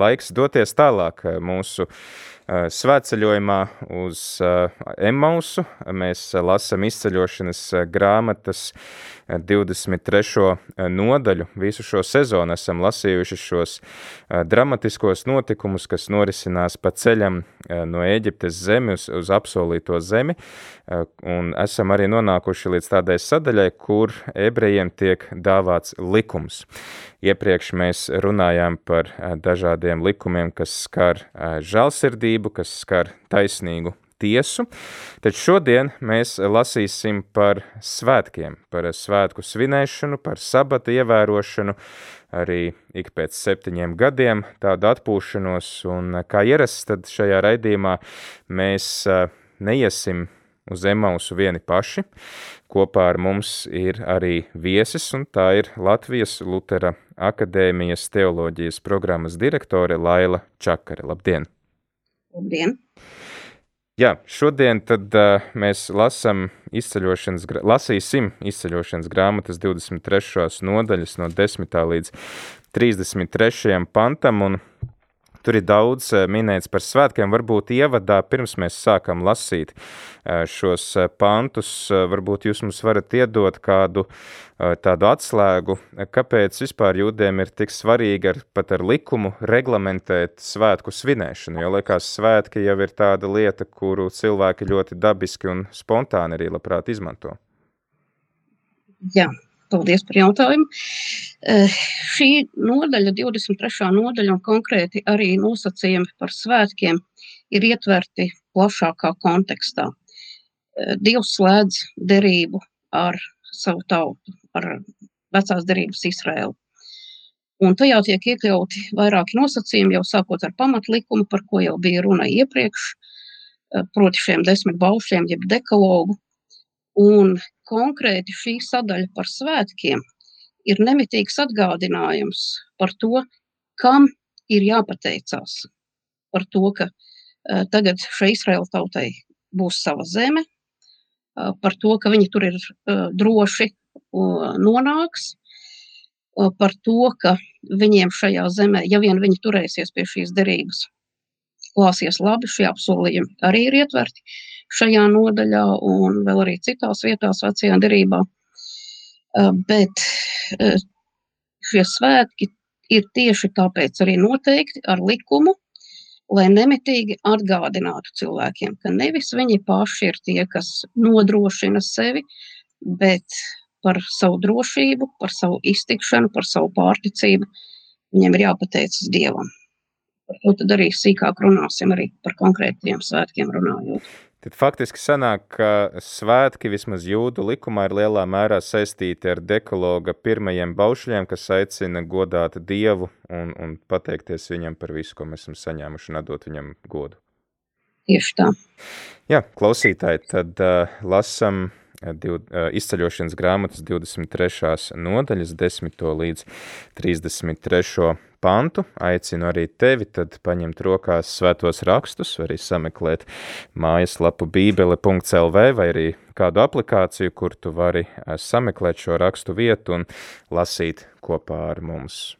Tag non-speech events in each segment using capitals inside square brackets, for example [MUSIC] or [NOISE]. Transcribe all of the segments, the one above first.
Laiks doties tālāk mūsu svētceļojumā uz Emausu. Mēs lasām izceļošanas grāmatas 23. nodaļu. Visu šo sezonu esam lasījuši šos dramatiskos notikumus, kas norisinās pa ceļam no Eģiptes zemi uz, uz apsolīto zemi, un esam arī nonākuši līdz tādai sadaļai, kur ebrejiem tiek dāvāts likums. Iepriekš mēs runājām par dažādiem likumiem, kas skar žalsirdību, kas skar taisnīgu tiesu, tad šodien mēs lasīsim par svētkiem, par svētku svinēšanu, par sabata ievērošanu, arī ik pēc septiņiem gadiem tādu atpūšanos, un kā ierasts, tad šajā raidījumā mēs neiesim uz Emausu vieni paši. Kopā ar mums ir arī viesis, un tā ir Latvijas Lutera akadēmijas teoloģijas programmas direktore Laila Čakare. Labdien! Labdien! Jā, šodien tad uh, mēs lasam izceļošanas, lasīsim izceļošanas grāmatas 23. nodaļas no 10. līdz 33. pantam, un Tur ir daudz minēts par svētkiem. Varbūt ievadā, pirms mēs sākam lasīt šos pantus, varbūt jūs mums varat iedot kādu tādu atslēgu, kāpēc vispār jūdiem ir tik svarīgi ar, pat ar likumu reglamentēt svētku svinēšanu, jo liekas svētki jau ir tāda lieta, kuru cilvēki ļoti dabiski un spontāni arī labprāt izmanto. Jā, Paldies par jautājumu. Uh, šī nodaļa, 23. nodaļa, un konkrēti arī nosacījumi par svētkiem, ir ietverti plašākā kontekstā. Uh, Dievs slēdz derību ar savu tautu, ar vecās derības Izraēlu. Un tajā tiek iekļauti vairāki nosacījumi, jau sākot ar pamatlikumu, par ko jau bija runa iepriekš, uh, proti šiem desmit baušļiem, jeb dekalogu, Un konkrēti šī sadaļa par svētkiem ir nemitīgs atgādinājums par to, kam ir jāpateicās. Par to, ka uh, tagad šai Izraēla tautai būs sava zeme, uh, par to, ka viņi tur ir uh, droši nonāks, par to, ka viņiem šajā zemē, ja vien viņi turēsies pie šīs derības, klāsies labi, šie apsolījumi arī ir ietverti. Šajā nodaļā un vēl arī citās vietās vecajā derībā. Eh, bet eh, šie svētki ir tieši tāpēc arī noteikti ar likumu, lai nemitīgi atgādinātu cilvēkiem, ka nevis viņi paši ir tie, kas nodrošina sevi, bet par savu drošību, par savu iztikšanu, par savu pārticību viņiem ir jāpateicas Dievam. Par to tad arī sīkāk runāsim arī par konkrētiem svētkiem runājot. Tad faktiski sanāk, ka svētki vismaz jūdu likumā ir lielā mērā saistīti ar dekologa pirmajiem baušļiem, kas aicina godāt Dievu un, un pateikties viņam par visu, ko mēs esam saņēmuši un atdot viņam godu. Tieši tā. Jā, klausītāji, tad uh, lasam div, izceļošanas grāmatas 23. nodaļas 10. līdz 33 pantu. Aicinu arī tevi tad paņemt rokās svētos rakstus, arī sameklēt mājaslapu bībele.lv vai arī kādu aplikāciju, kur tu vari sameklēt šo rakstu vietu un lasīt kopā ar mums.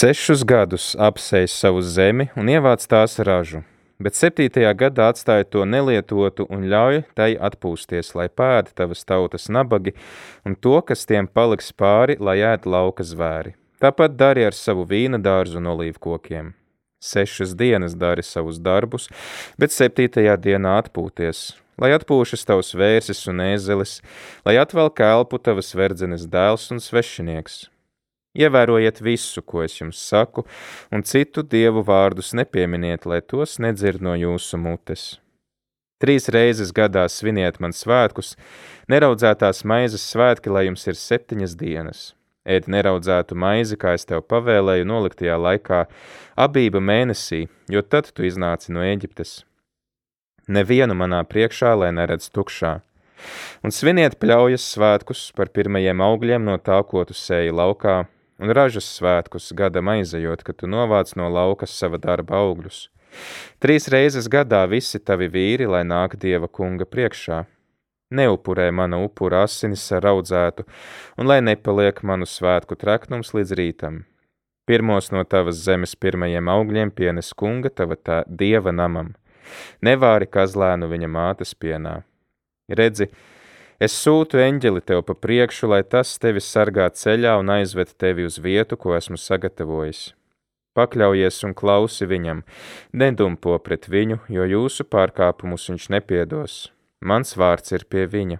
Sešus gadus apsēs savu zemi un ievāc tās ražu. bet septītajā gadā atstāja to nelietotu un ļauj tai atpūsties, lai pēda tavas tautas nabagi un to, kas tiem paliks pāri, lai ēd lauka zvēri. Tāpat dari ar savu vīna dārzu un olīvu kokiem. Sešas dienas dari savus darbus, bet septītajā dienā atpūties, lai atpūšas tavs vērsis un ēzelis, lai atvelk elpu tavas verdzenes dēls un svešinieks, Ievērojiet visu, ko es jums saku, un citu dievu vārdus nepieminiet, lai tos nedzird no jūsu mutes. Trīs reizes gadā sviniet man svētkus, neraudzētās maizes svētki, lai jums ir septiņas dienas. Ēd neraudzētu maizi, kā es tev pavēlēju noliktajā laikā, abība mēnesī, jo tad tu iznāci no Eģiptes. Nevienu manā priekšā, lai neredz tukšā. Un sviniet pļaujas svētkus par pirmajiem augļiem no tā, ko tu sēji laukā, un ražas svētkus gadam aizejot, kad tu novāc no laukas sava darba augļus. Trīs reizes gadā visi tavi vīri, lai nāk Dieva kunga priekšā. Neupurē mana upura asinis ar audzētu, un lai nepaliek manu svētku treknums līdz rītam. Pirmos no tavas zemes pirmajiem augļiem pienes kunga tava tā dieva namam. Nevāri kazlēnu viņa mātes pienā. Redzi, Es sūtu eņģeli tev pa priekšu, lai tas tevi sargā ceļā un aizved tevi uz vietu, ko esmu sagatavojis. Pakļaujies un klausi viņam, nedumpo pret viņu, jo jūsu pārkāpumus viņš nepiedos. Mans vārds ir pie viņa.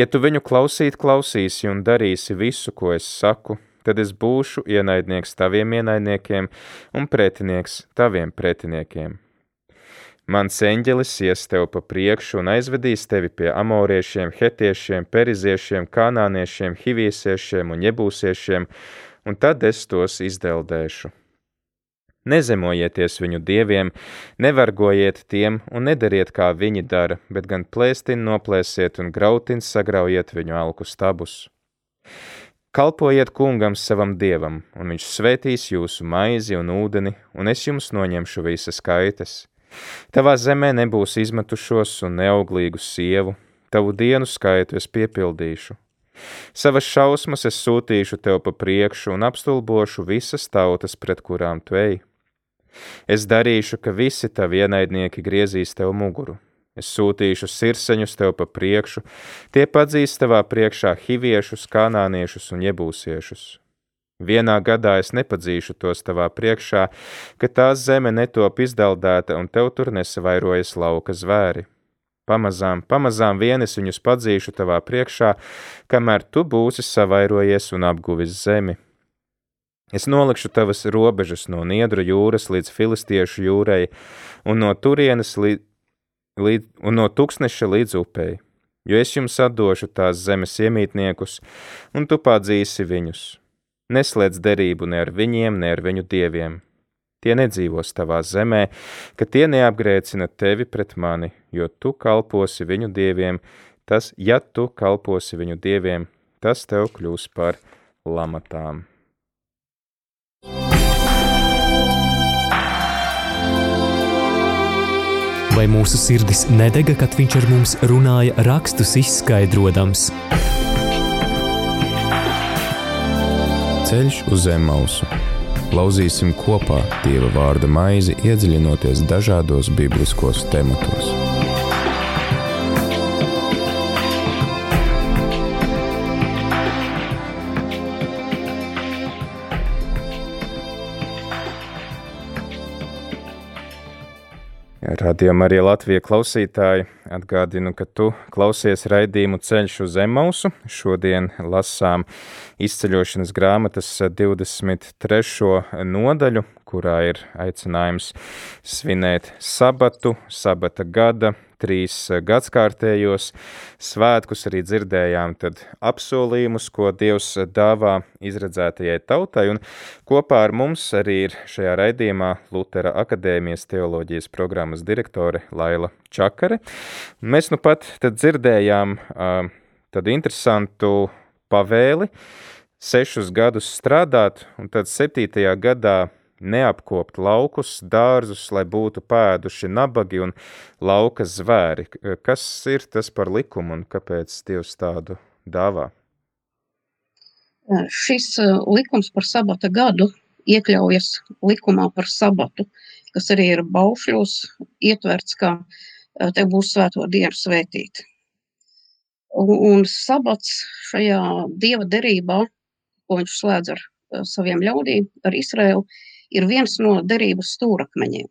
Ja tu viņu klausīt klausīsi un darīsi visu, ko es saku, tad es būšu ienaidnieks taviem ienaidniekiem un pretinieks taviem pretiniekiem. Mans eņģelis ies tev pa priekšu un aizvedīs tevi pie amoriešiem, hetiešiem, periziešiem, kanāniešiem, hivīsiešiem un jebūsiešiem, un tad es tos izdeldēšu. Nezemojieties viņu dieviem, nevargojiet tiem un nedariet, kā viņi dara, bet gan plēstin noplēsiet un grautin sagraujiet viņu alku stabus. Kalpojiet kungam savam dievam, un viņš svētīs jūsu maizi un ūdeni, un es jums noņemšu visas kaitas Tavā zemē nebūs izmetušos un neauglīgu sievu, tavu dienu skaitu es piepildīšu. Savas šausmas es sūtīšu tev pa priekšu un apstulbošu visas tautas, pret kurām tu ej. Es darīšu, ka visi tavi ienaidnieki griezīs tev muguru. Es sūtīšu sirseņus tev pa priekšu, tie padzīs tavā priekšā hiviešus, kanāniešus un jebūsiešus. Vienā gadā es nepadzīšu tos tavā priekšā, ka tās zeme netop izdeldēta un tev tur nesavairojas lauka zvēri. Pamazām, pamazām vien es viņus padzīšu tavā priekšā, kamēr tu būsi savairojies un apguvis zemi. Es nolikšu tavas robežas no Niedru jūras līdz Filistiešu jūrai un no turienes līdz, līdz, un no tuksneša līdz upei, jo es jums atdošu tās zemes iemītniekus, un tu padzīsi viņus Neslēdz derību ne ar viņiem, ne ar viņu dieviem. Tie nedzīvos tavā zemē, ka tie neapgrēcina tevi pret mani, jo tu kalposi viņu dieviem, tas, ja tu kalposi viņu dieviem, tas tev kļūs par lamatām. Vai mūsu sirdis nedega, kad viņš ar mums runāja, rakstus izskaidrojams? Ceļš uz zem mausu. Lauzīsim kopā Dieva vārda maizi, iedziļinoties dažādos bibliskos tematos. Radījumā arī Latvijas klausītāji atgādinu, ka tu klausies raidījumu ceļš uz Emausu. Šodien lasām izceļošanas grāmatas 23. nodaļu, kurā ir aicinājums svinēt sabatu, sabata gada, trīs gadskārtējos svētkus arī dzirdējām apsolījumus, ko Dievs dāvā izredzētajai tautai, un kopā ar mums arī ir šajā raidījumā Lutera akadēmijas teoloģijas programmas direktore Laila Čakare. Mēs nu pat tad dzirdējām uh, tad interesantu pavēli, sešus gadus strādāt, un tad septītajā gadā neapkopt laukus, dārzus, lai būtu pēduši nabagi un lauka zvēri. Kas ir tas par likumu un kāpēc Dievs tādu dāvā? Šis likums par sabata gadu iekļaujas likumā par sabatu, kas arī ir baušļos ietverts, kā tev būs svēto dienu svētīt. Un, sabats šajā dieva derībā, ko viņš slēdz ar saviem ļaudīm, ar Izraēlu, ir viens no derības stūrakmeņiem.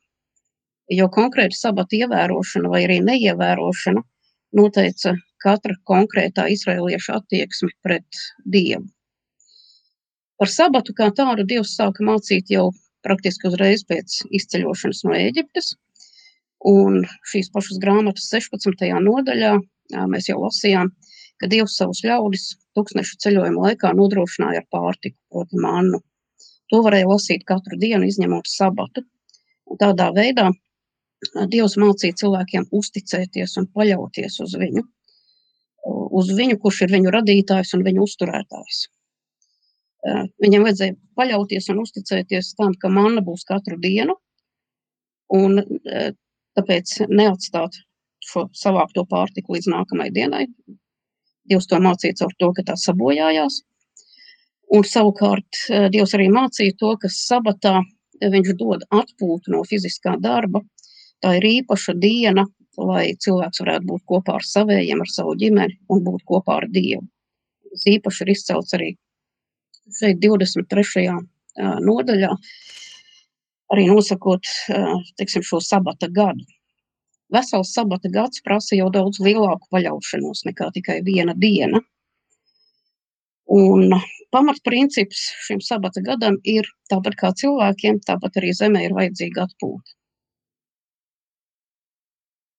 Jo konkrēti sabata ievērošana vai arī neievērošana noteica katra konkrētā izraelieša attieksmi pret Dievu. Par sabatu kā tādu Dievs sāka mācīt jau praktiski uzreiz pēc izceļošanas no Ēģiptes. Un šīs pašas grāmatas 16. nodaļā mēs jau lasījām, ka Dievs savus ļaudis tūkstnešu ceļojuma laikā nodrošināja ar pārtiku, proti mannu. To varēja lasīt katru dienu, izņemot sabatu. Un tādā veidā Dievs mācīja cilvēkiem uzticēties un paļauties uz viņu, uz viņu, kurš ir viņu radītājs un viņu uzturētājs. Viņam vajadzēja paļauties un uzticēties tam, ka manna būs katru dienu, un tāpēc neatstāt šo savākto pārtiku līdz nākamajai dienai. Dievs to mācīja caur to, ka tā sabojājās. Un savukārt Dievs arī mācīja to, ka sabatā viņš dod atpūtu no fiziskā darba. Tā ir īpaša diena, lai cilvēks varētu būt kopā ar saviem, ar savu ģimeni un būt kopā ar Dievu. Tas īpaši ir izcelts arī šeit 23. nodaļā, arī nosakot teiksim, šo sabata gadu. Vesels sabata gads prasa jau daudz lielāku paļaušanos nekā tikai viena diena. Un pamatprincips šim sabata gadam ir tāpat kā cilvēkiem, tāpat arī zemē ir vajadzīga atpūta.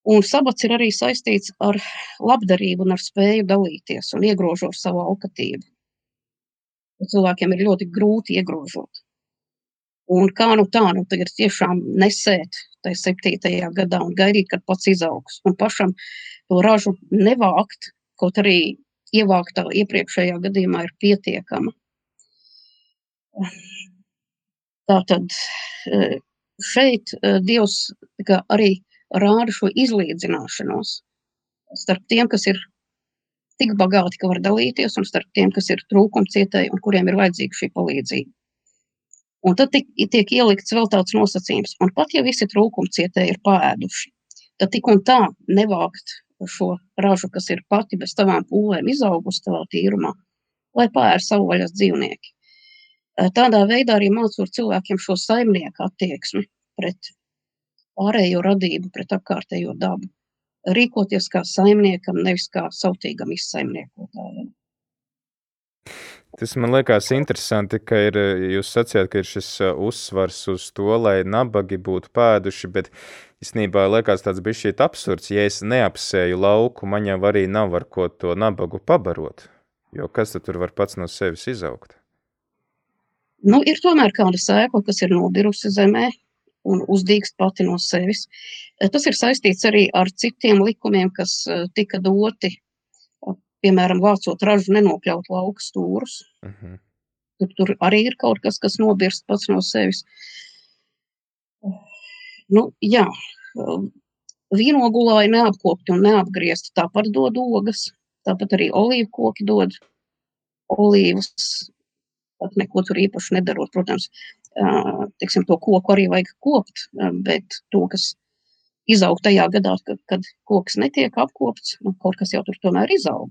Un sabats ir arī saistīts ar labdarību un ar spēju dalīties un iegrožot savu alkatību cilvēkiem ir ļoti grūti iegrožot. Un kā nu tā, nu tagad tiešām nesēt tajā septītajā gadā un gaidīt, kad pats izaugs. Un pašam to ražu nevākt, kaut arī ievāktā iepriekšējā gadījumā ir pietiekama. Tātad e, šeit e, Dievs arī rāda šo izlīdzināšanos starp tiem, kas ir tik bagāti, ka var dalīties, un starp tiem, kas ir trūkumcietēji un kuriem ir vajadzīga šī palīdzība. Un tad tik, tiek ielikts vēl tāds nosacījums, un pat ja visi trūkumcietēji ir pāēduši, tad tik un tā nevākt šo ražu, kas ir pati bez tavām pūlēm izaugusi tavā tīrumā, lai pāēr savu vaļas dzīvnieki. Tādā veidā arī mācot cilvēkiem šo saimnieku attieksmi pret pārējo radību, pret apkārtējo dabu rīkoties kā saimniekam, nevis kā sautīgam izsaimniekotājam. Tas man liekas interesanti, ka ir, jūs sacījāt, ka ir šis uzsvars uz to, lai nabagi būtu pēduši, bet īstenībā liekas tāds bija šķiet absurds, ja es neapsēju lauku, man jau arī nav ar ko to nabagu pabarot, jo kas tad tur var pats no sevis izaugt? Nu, ir tomēr kāda sēkla, kas ir nobirusi zemē, un uzdīkst pati no sevis. Eh, tas ir saistīts arī ar citiem likumiem, kas eh, tika doti, eh, piemēram, vācot ražu nenokļaut lauka stūrus. Uh mhm. -huh. tur, tur arī ir kaut kas, kas nobirst pats no sevis. Nu, jā, vīnogulāji neapkopti un neapgriezti tāpat dod ogas, tāpat arī olīvu koki dod olīvas, pat neko tur īpaši nedarot, protams teiksim, to koku arī vajag kopt, bet to, kas izaug tajā gadā, kad, kad koks netiek apkopts, nu, kaut kas jau tur tomēr izaug.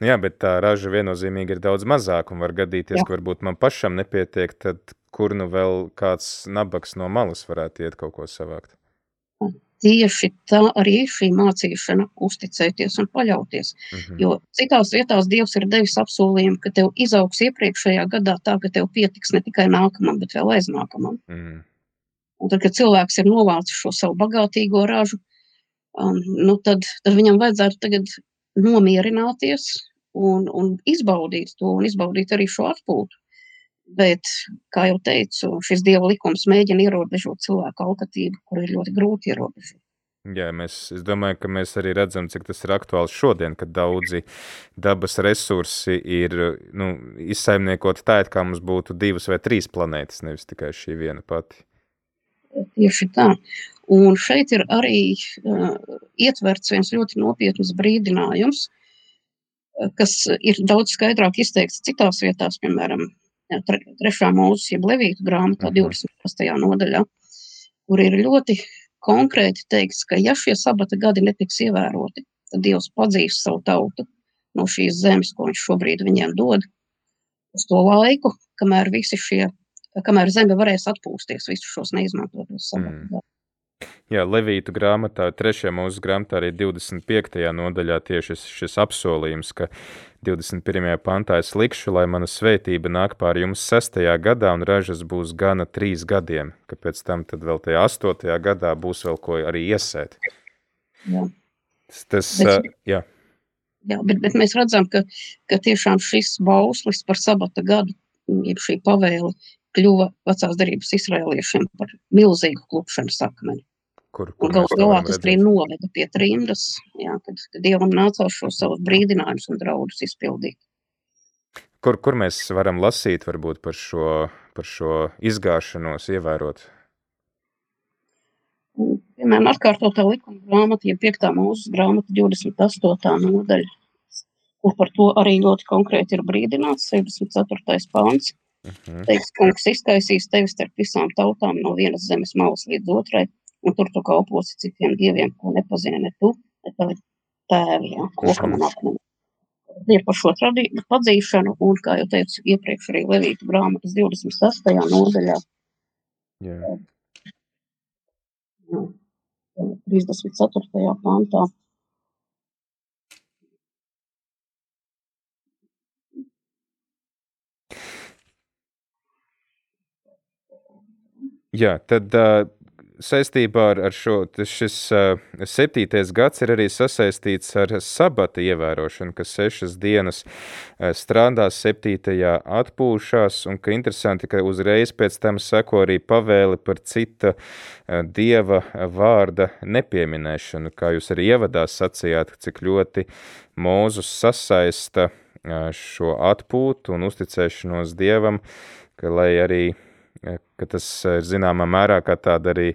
Nu jā, bet tā raža viennozīmīgi ir daudz mazāka un var gadīties, jā. ka varbūt man pašam nepietiek, tad kur nu vēl kāds nabaks no malas varētu iet kaut ko savākt? tieši tā arī ir šī mācīšana, uzticēties un paļauties. Mm -hmm. Jo citās vietās Dievs ir devis apsolījumu, ka tev izaugs iepriekšējā gadā tā, ka tev pietiks ne tikai nākamam, bet vēl aiznākamam. Mm -hmm. Un tad, kad cilvēks ir novācis šo savu bagātīgo ražu, um, nu tad, tad viņam vajadzētu tagad nomierināties un, un izbaudīt to, un izbaudīt arī šo atpūtu. Bet, kā jau teicu, šis dieva likums mēģina ierobežot cilvēku alkatību, kur ir ļoti grūti ierobežot. Jā, mēs, es domāju, ka mēs arī redzam, cik tas ir aktuāls šodien, kad daudzi dabas resursi ir nu, izsaimniekoti tā, it kā mums būtu divas vai trīs planētas, nevis tikai šī viena pati. Tieši tā. Un šeit ir arī uh, ietverts viens ļoti nopietns brīdinājums, kas ir daudz skaidrāk izteikts citās vietās, piemēram, trešā mūzes, jeb Levītu grāmatā, 28. Mhm. nodaļā, kur ir ļoti konkrēti teikts, ka ja šie sabata gadi netiks ievēroti, tad Dievs padzīs savu tautu no šīs zemes, ko viņš šobrīd viņiem dod, uz to laiku, kamēr visi šie, kamēr zeme varēs atpūsties visus šos neizmantotos sabata Mm. Jā, Levītu grāmatā, trešajā mūsu grāmatā, arī 25. nodaļā tieši šis, apsolījums, ka 21. pantā es likšu, lai mana svētība nāk pār jums 6. gadā un ražas būs gana trīs gadiem, ka pēc tam tad vēl tajā 8. gadā būs vēl ko arī iesēt. Jā. Tas, tas Bet- ā, jā, Jā, bet, bet mēs redzam, ka, ka tiešām šis bauslis par sabata gadu, jeb šī pavēle, kļuva vecās darības izrēliešiem par milzīgu klupšanas akmeni. kur, kur galu galā tas arī noveda pie trimdas, jā, kad, kad Dievam nācās šos savus brīdinājumus un draudus izpildīt. Kur, kur mēs varam lasīt varbūt par šo, par šo izgāšanos, ievērot? Piemēram, atkārtotā likuma grāmata, ja 5. mūzes grāmata 28. nodaļa, kur par to arī ļoti konkrēti ir brīdināts, 64. pāns. Mhm. Teiks, kungs izkaisīs tevi starp visām tautām no vienas zemes malas līdz otrai, un tur tu kalposi citiem dieviem, ko nepazini ne tu, ne tavi tēvi, jā, kokam un akmeni. Ir par šo tradī- padzīšanu, un, kā jau teicu, iepriekš arī Levītu grāmatas 28. nodaļā, jā, 34. pantā. Jā, tad uh, saistībā ar, ar šo šis uh, septītais gads ir arī sasaistīts ar sabata ievērošanu, ka sešas dienas uh, strādās, septītajā atpūšās, un ka interesanti, ka uzreiz pēc tam seko arī pavēli par cita uh, dieva vārda nepieminēšanu, kā jūs arī ievadā sacījāt, cik ļoti Mūzus sasaista uh, šo atpūtu un uzticēšanos dievam, ka lai arī ka tas ir zināmā mērā kā tāda arī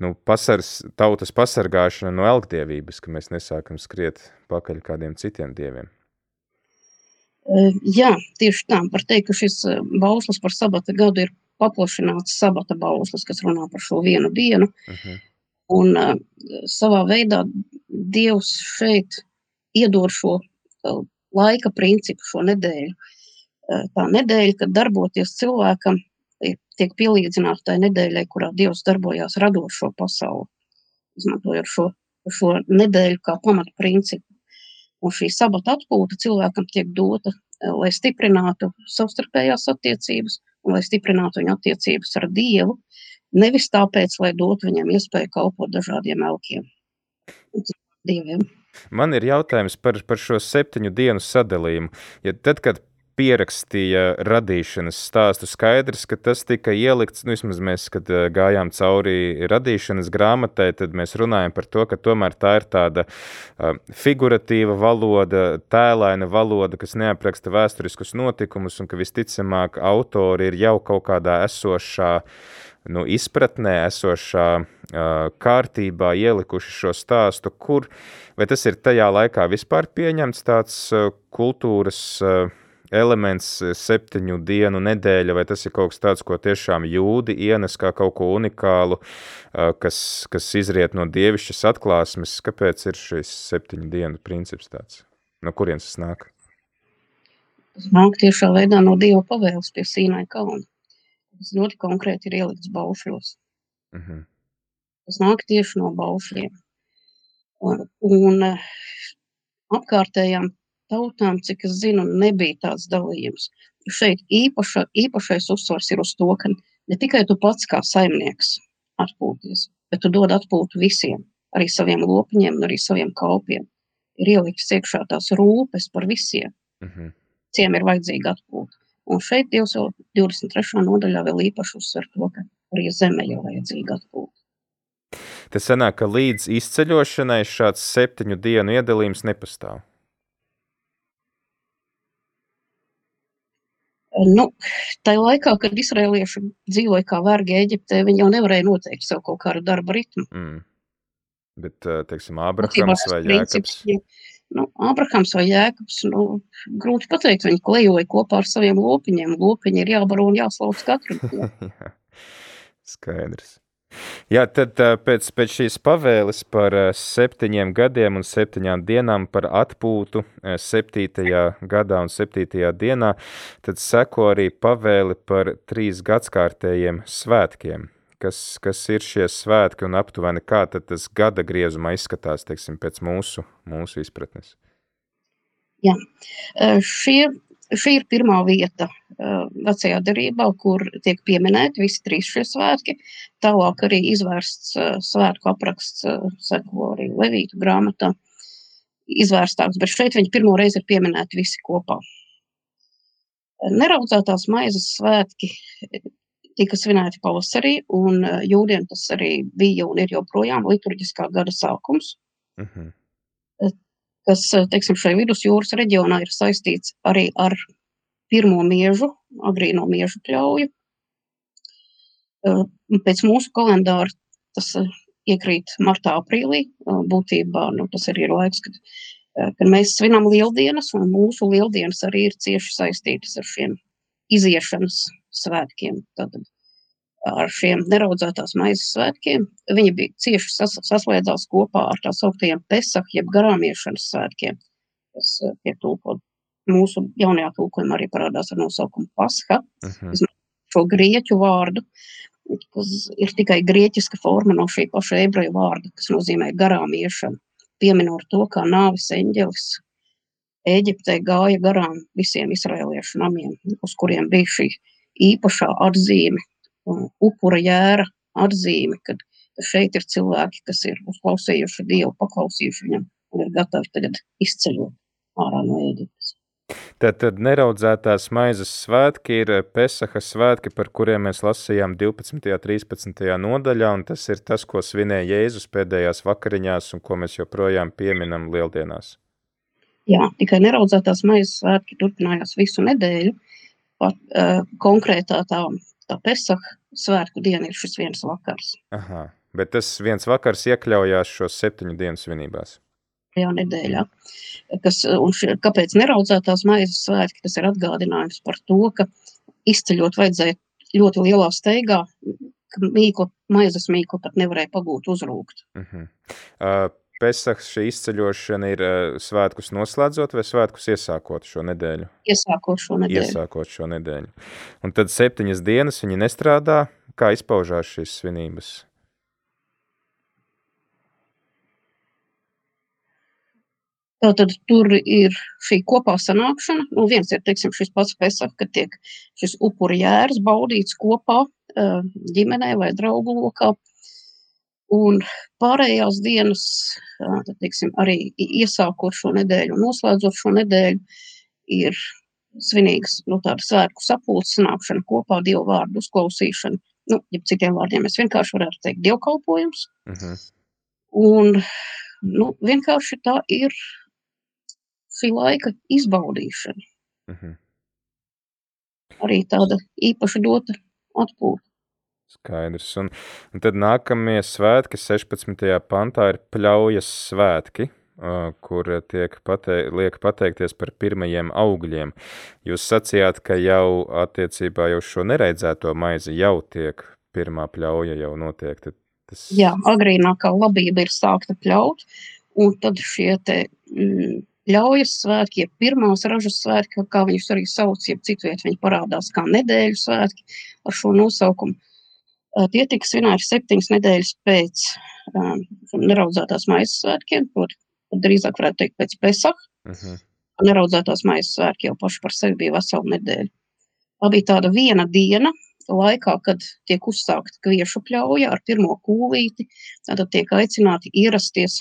nu, pasars, tautas pasargāšana no elgdievības, ka mēs nesākam skriet pakaļ kādiem citiem dieviem. Eh, Jā, tieši tā. Var teikt, ka šis eh, bauslis par sabata gadu ir paplašināts sabata bauslis, kas runā par šo vienu dienu. Uh -huh. Un uh, savā veidā Dievs šeit iedod šo uh, laika principu, šo nedēļu. Uh, tā nedēļa, kad darboties cilvēkam, tiek pielīdzināta tai nedēļai, kurā Dievs darbojās radot šo pasauli, izmantojot šo, šo nedēļu kā pamata principu. Un šī sabata atpūta cilvēkam tiek dota, uh, lai stiprinātu savstarpējās attiecības un lai stiprinātu viņa attiecības ar Dievu, nevis tāpēc, lai dotu viņam iespēju kalpot dažādiem elkiem. Dieviem. Man ir jautājums par, par šo septiņu dienu sadalījumu. Ja tad, kad pierakstīja radīšanas stāstu, skaidrs, ka tas tika ielikts, nu, vismaz mēs, kad eh, gājām cauri radīšanas grāmatai, tad mēs runājam par to, ka tomēr tā ir tāda uh, figuratīva valoda, tēlaina valoda, kas neapraksta vēsturiskus notikumus, un ka visticamāk autori ir jau kaut kādā esošā nu, izpratnē, esošā uh, kārtībā ielikuši šo stāstu, kur, vai tas ir tajā laikā vispār pieņemts tāds uh, kultūras uh, elements, eh, septiņu dienu nedēļa, vai tas ir kaut kas tāds, ko tiešām jūdi ienes kā kaut ko unikālu, kas, kas izriet no dievišķas atklāsmes, kāpēc ir šis septiņu dienu princips tāds? No kurienes tas nāk? Tas nāk tiešā veidā no Dieva pavēles pie Sīnai kalna. Tas ļoti konkrēti ir ielikts baušļos. Uh -huh. Tas nāk tieši no baušļiem. Un, un eh, apkārtējām tautām, cik es zinu, nebija tāds dalījums. Šeit īpaša, īpašais uzsvars ir uz to, ka ne tikai tu pats kā saimnieks atpūties, bet tu dod atpūtu visiem, arī saviem lopiņiem un arī saviem kalpiem. Ir ielikts iekšā tās rūpes par visiem. Uh -huh. Visiem ir vajadzīga atpūta. Un šeit Dievs jau 23. nodaļā vēl īpaši uzsver to, ka arī zeme ir vajadzīga atpūta. Tas sanāk, ka līdz izceļošanai šāds septiņu dienu iedalījums nepastāv. Nu, tā laikā, kad izrēlieši dzīvoja kā vergi Eģiptē, viņi jau nevarēja noteikt sev kaut kādu darba ritmu. Mm. Bet, eh, teiksim, šis vai Jēkabs. ja, Nu, Abrahams vai Jēkabs, nu, grūti pateikt, viņi klejoja kopā ar saviem lopiņiem. Lopiņi ir jābaro un jāslauc katru [LAUGHS] Skaidrs. Jā, tad pēc, pēc šīs pavēles par septiņiem gadiem un septiņām dienām par atpūtu septītajā gadā un septītajā dienā, tad seko arī pavēle par trīs gadskārtējiem svētkiem. Kas, kas ir šie svētki un aptuveni kā tad tas gada griezumā izskatās, teiksim, pēc mūsu, mūsu izpratnes? Jā, šie Šī ir pirmā vieta uh, vecajā derībā, kur tiek pieminēti visi trīs šie svētki. Tālāk arī izvērsts uh, svētku apraksts, uh, seko arī Levītu grāmatā, izvērstāks, bet šeit viņi pirmo reizi ir pieminēti visi kopā. Neraudzētās maizes svētki tika svinēti pavasarī, un jūdiem tas arī bija un ir joprojām liturģiskā gada sākums. Uh mhm. -huh kas, eh, teiksim, šai vidusjūras reģionā ir saistīts arī ar pirmo miežu, agrīno miežu pļauju. Eh, pēc mūsu kalendāra tas eh, iekrīt martā, aprīlī. Būtībā nu, tas arī ir laiks, kad, kad mēs svinam lieldienas, un mūsu lieldienas arī ir cieši saistītas ar šiem iziešanas svētkiem. Tātad ar šiem neraudzētās maizes svētkiem. Viņi bija cieši sas, saslēdzās kopā ar tā sauktiem Pesach, jeb garāmiešanas svētkiem, kas eh, tiek tulkot mūsu jaunajā tulkojumā arī parādās ar nosaukumu Pasha. Uh mhm. -huh. Šo grieķu vārdu, kas ir tikai grieķiska forma no šī paša ebreju vārda, kas nozīmē garām iešanu, pieminot to, kā nāvis eņģelis Ēģiptē gāja garām visiem izrēliešu namiem, uz kuriem bija šī īpašā atzīme, upura jēra atzīme, kad šeit ir cilvēki, kas ir uzklausījuši Dievu, paklausījuši viņam un ir gatavi tagad izceļot ārā no Ēģiptes. Tad, tad neraudzētās maizes svētki ir Pesaha svētki, par kuriem mēs lasījām 12. un 13. nodaļā, un tas ir tas, ko svinēja Jēzus pēdējās vakariņās un ko mēs joprojām pieminam lieldienās. Jā, tikai neraudzētās maizes svētki turpinājās visu nedēļu, pat uh, konkrētā tā tā Pesach svētku diena ir šis viens vakars. Aha, bet tas viens vakars iekļaujās šos septiņu dienu svinībās. Jā, nedēļā. Kas, un šie, kāpēc neraudzētās maizes svētki, tas ir atgādinājums par to, ka izceļot vajadzēja ļoti lielā steigā, ka mīklu, maizes mīklu pat nevarēja pagūt uzrūkt. Uh -huh. uh, Pesachs šī izceļošana ir uh, svētkus noslēdzot vai svētkus iesākot šo nedēļu? Iesākot šo nedēļu. Iesākot šo nedēļu. Un tad septiņas dienas viņi nestrādā. Kā izpaužās šīs svinības? Tātad tur ir šī kopā sanākšana. Nu, viens ir teiksim, šis pats Pesach, kad tiek šis upuri jērs baudīts kopā ģimenē vai draugu lokā. Un pārējās dienas, tad, teiksim, arī iesākot šo nedēļu un noslēdzot šo nedēļu, ir svinīgas nu, svētku sapulces, sanākšana kopā, dievu vārdu uzklausīšana. Nu, ja citiem vārdiem mēs vienkārši varētu teikt dievkalpojums. Uh mhm. -huh. Un nu, vienkārši tā ir šī laika izbaudīšana. Uh mhm. -huh. Arī tāda īpaša dota atpūta. Skaidrs. Un, un tad nākamie svētki, 16. pantā, ir pļaujas svētki, kur tiek patei, liek pateikties par pirmajiem augļiem. Jūs sacījāt, ka jau attiecībā jau šo nereidzēto maizi jau tiek pirmā pļauja jau notiek. Tad tas... Jā, agrīnākā labība ir sākta pļaut, un tad šie te mm, ļaujas svētki, ja pirmās ražas svētki, kā viņus arī sauc, ja citviet viņi parādās kā nedēļu svētki ar šo nosaukumu Tie tika svinēti septiņas nedēļas pēc um, neraudzētās maizes svētkiem, proti, drīzāk varētu teikt pēc Pesach. Uh mhm. -huh. Neraudzētās maizes svētki jau paši par sevi bija vesela nedēļa. Tā bija tāda viena diena, laikā, kad tiek uzsākta kviešu pļauja ar pirmo kūlīti, tad tiek aicināti ierasties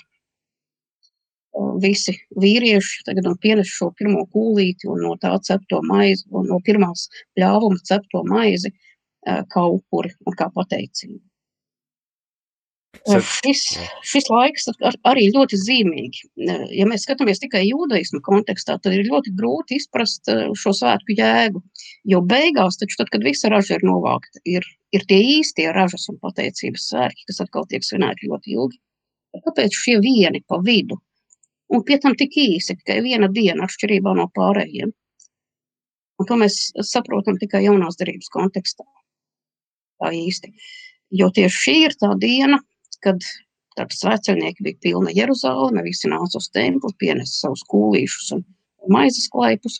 visi vīrieši tagad un pienes šo pirmo kūlīti un no tā cepto maizi, un no pirmās pļāvuma cepto maizi kā upuri un kā pateicību. Šis, šis laiks ar, arī ļoti zīmīgi. Ja mēs skatāmies tikai jūdaismu kontekstā, tad ir ļoti grūti izprast šo svētku jēgu. Jo beigās, taču, tad, kad visa raža ir novākta, ir, ir tie īstie ražas un pateicības svētki, kas atkal tiek svinēti ļoti ilgi. Kāpēc šie vieni pa vidu? Un pie tam tik īsi, tikai viena diena atšķirībā no pārējiem. Un to mēs saprotam tikai jaunās darības kontekstā tā īsti. Jo tieši šī ir tā diena, kad tad svētceļnieki bija pilna Jeruzāleme, visi nāca uz templi, pienesa savus kūlīšus un maizes klaipus.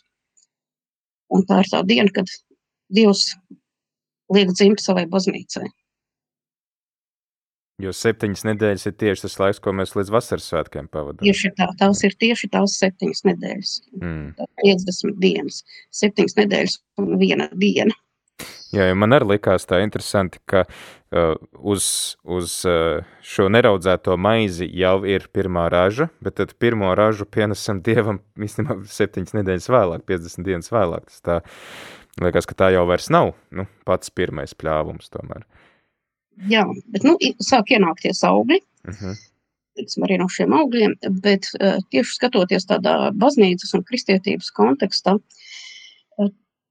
Un tā ir tā diena, kad Dievs liek dzimt savai baznīcai. Jo septiņas nedēļas ir tieši tas laiks, ko mēs līdz vasaras svētkiem pavadām. Tieši tā, tās ir tieši tās septiņas nedēļas. Mm. Tā 50 dienas, septiņas nedēļas un viena diena. Jā, jo man arī likās tā interesanti, ka uh, uz, uz uh, šo neraudzēto maizi jau ir pirmā raža, bet tad pirmo ražu pienesam Dievam [LAUGHS] īstenībā septiņas nedēļas vēlāk, 50 dienas vēlāk. Tas tā liekas, ka tā jau vairs nav nu, pats pirmais pļāvums tomēr. Jā, bet nu, sāk ienākties augļi, Uh -huh. teiksim, arī no šiem augļiem, bet uh, tieši skatoties tādā baznīcas un kristietības kontekstā, uh,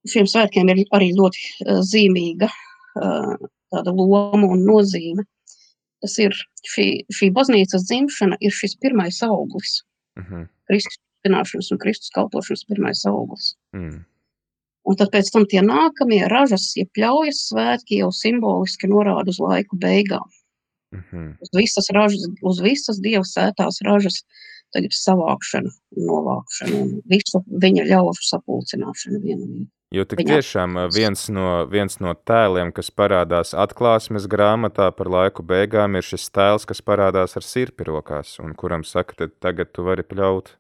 šiem svētkiem ir arī ļoti uh, zīmīga uh, tāda loma un nozīme. Tas ir šī, šī baznīcas dzimšana, ir šis pirmais auglis, Uh -huh. Kristus zināšanas un Kristus kalpošanas pirmais auglis. mm. Un tad pēc tam tie nākamie ražas, ja pļaujas svētki jau simboliski norāda uz laiku beigām. Uh -huh. Uz visas, ražas, uz visas dieva sētās ražas tagad savākšana, novākšana un visu viņa ļaužu sapulcināšana vienā vietā. Jo tik Viņa tiešām uh, viens no, viens no tēliem, kas parādās atklāsmes grāmatā par laiku beigām, ir šis tēls, kas parādās ar sirpi rokās, un kuram saka, tad tagad tu vari pļaut.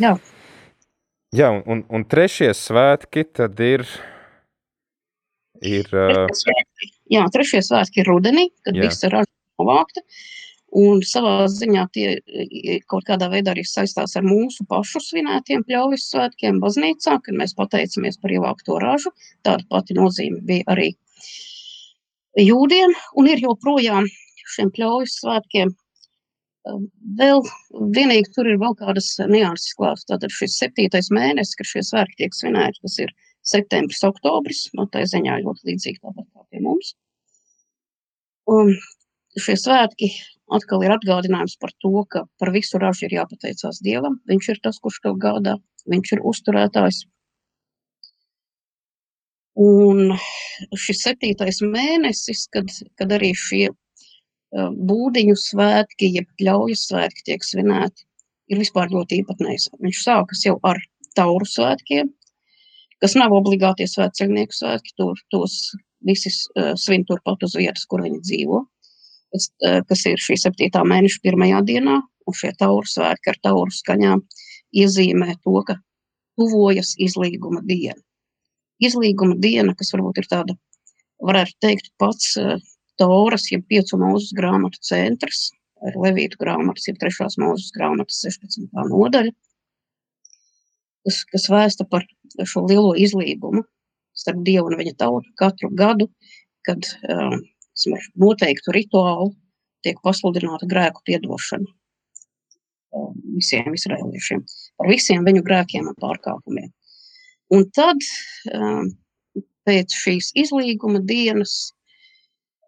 Jā, Jā, un, un, un trešie svētki tad ir, ir uh, trešie svētki. Jā, trešie svētki ir rudenī, kad Jā. visa raža ir novākta. Un savā ziņā tie kaut kādā veidā arī saistās ar mūsu pašu svinētiem pļaujas svētkiem baznīcā, kad mēs pateicamies par ievākto ražu. Tāda pati nozīme bija arī jūdiem, un ir joprojām šiem pļaujas svētkiem. um, Vēl vienīgi tur ir vēl kādas nianses klāts. Tātad šis septītais mēnesis, kad šie svētki tiek svinēti, tas ir septembris, oktobris. No tā ziņā ļoti līdzīgi tāpat kā pie mums. Un šie svētki atkal ir atgādinājums par to, ka par visu ražu ir jāpateicās Dievam. Viņš ir tas, kurš to gādā, viņš ir uzturētājs. Un šis septītais mēnesis, kad, kad arī šie uh, būdiņu svētki, jeb ļaujas svētki tiek svinēti, ir vispār ļoti īpatnējs. Viņš sākas jau ar tauru svētkiem, kas nav obligāti svētceļnieku svētki, tur, tos visi uh, svin turpat uz vietas, kur viņi dzīvo, kas, uh, kas ir šī septītā mēneša pirmajā dienā, un šie tauru svētki ar tauru skaņām iezīmē to, ka tuvojas izlīguma diena. Izlīguma diena, kas varbūt ir tāda, varētu teikt, pats uh, Tauras, jeb piecu mūzes grāmatu centrs, Levītu grāmatas, jeb trešās mūzes grāmatas 16. nodaļa, kas, kas vēsta par šo lielo izlīgumu starp Dievu un viņa tautu katru gadu, kad um, ar noteiktu rituālu tiek pasludināta grēku piedošana um, visiem izrēliešiem, par visiem viņu grēkiem un pārkāpumiem. Un tad um, pēc šīs izlīguma dienas,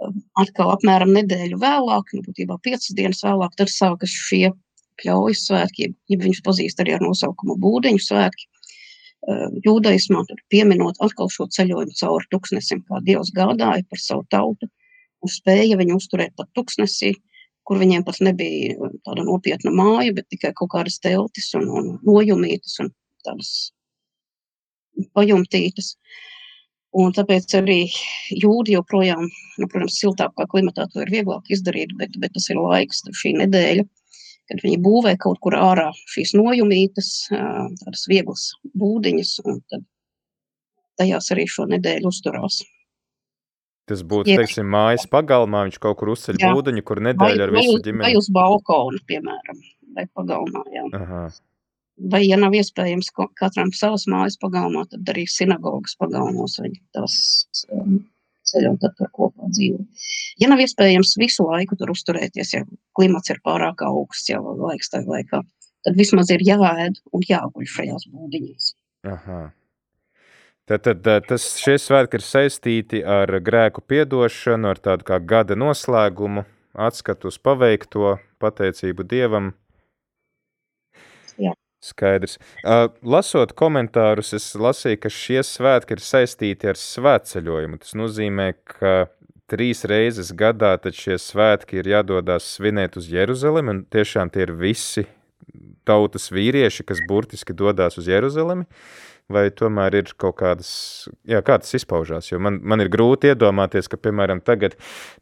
um, atkal apmēram nedēļu vēlāk, nu, būtībā piecas dienas vēlāk, tad sākas šie pļaujas svētki, ja viņus pazīst arī ar nosaukumu būdeņu svētki. Jūdaismā pieminot atkal šo ceļojumu cauri tuksnesim, kā Dievs gādāja par savu tautu spēja viņu uzturēt pat tuksnesī, kur viņiem pat nebija uh, tāda nopietna māja, bet tikai kaut kādas teltis un, un nojumītas un tādas pajumtītas. Un tāpēc arī jūdzi joprojām, nu, protams, siltākā klimatā to ir vieglāk izdarīt, bet, bet tas ir laiks, šī nedēļa, kad viņi būvē kaut kur ārā šīs nojumītas, tādas vieglas būdiņas, un tad tajās arī šo nedēļu uzturās. Tas būtu, Jā. teiksim, mājas pagalmā, viņš kaut kur uzceļ Jā. būdeņu, kur Vai, nedēļa ar vai, visu vai ģimeni. uz balkona, piemēram, vai pagalmā, jā. Aha. Vai, ja nav iespējams katram savas mājas pagalmā, tad arī sinagogas pagalmos viņi tās um, ceļo tad tur kopā dzīvo. Ja nav iespējams visu laiku tur uzturēties, ja klimats ir pārāk augsts jau laiks tajā laikā, tad vismaz ir jāēd un jāguļ šajās būdiņās. Aha. Tad, tad eh, tas, šie svētki ir saistīti ar grēku piedošanu, ar tādu kā gada noslēgumu, atskatu uz paveikto, pateicību Dievam. Jā. Skaidrs. Uh, lasot komentārus, es lasīju, ka šie svētki ir saistīti ar svētceļojumu. Tas nozīmē, ka trīs reizes gadā tad šie svētki ir jādodas svinēt uz Jeruzalemi, un tiešām tie ir visi tautas vīrieši, kas burtiski dodas uz Jeruzalemi, vai tomēr ir kaut kādas, jā, kā tas izpaužās, jo man, man ir grūti iedomāties, ka, piemēram, tagad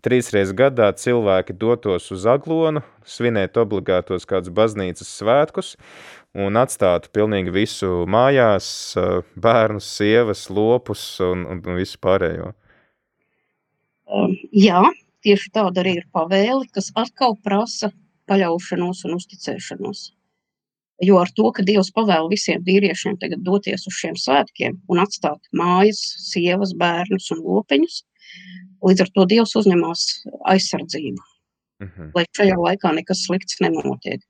trīs reizes gadā cilvēki dotos uz Aglonu, svinēt obligātos kādus baznīcas svētkus, un atstātu pilnīgi visu mājās, bērnus, sievas, lopus un, un, un visu pārējo. Um, jā, tieši tāda arī ir pavēle, kas atkal prasa paļaušanos un uzticēšanos. Jo ar to, ka Dievs pavēla visiem vīriešiem tagad doties uz šiem svētkiem un atstāt mājas, sievas, bērnus un lopiņus, līdz ar to Dievs uzņemās aizsardzību, uh mhm. -huh. lai šajā laikā nekas slikts nenotiek.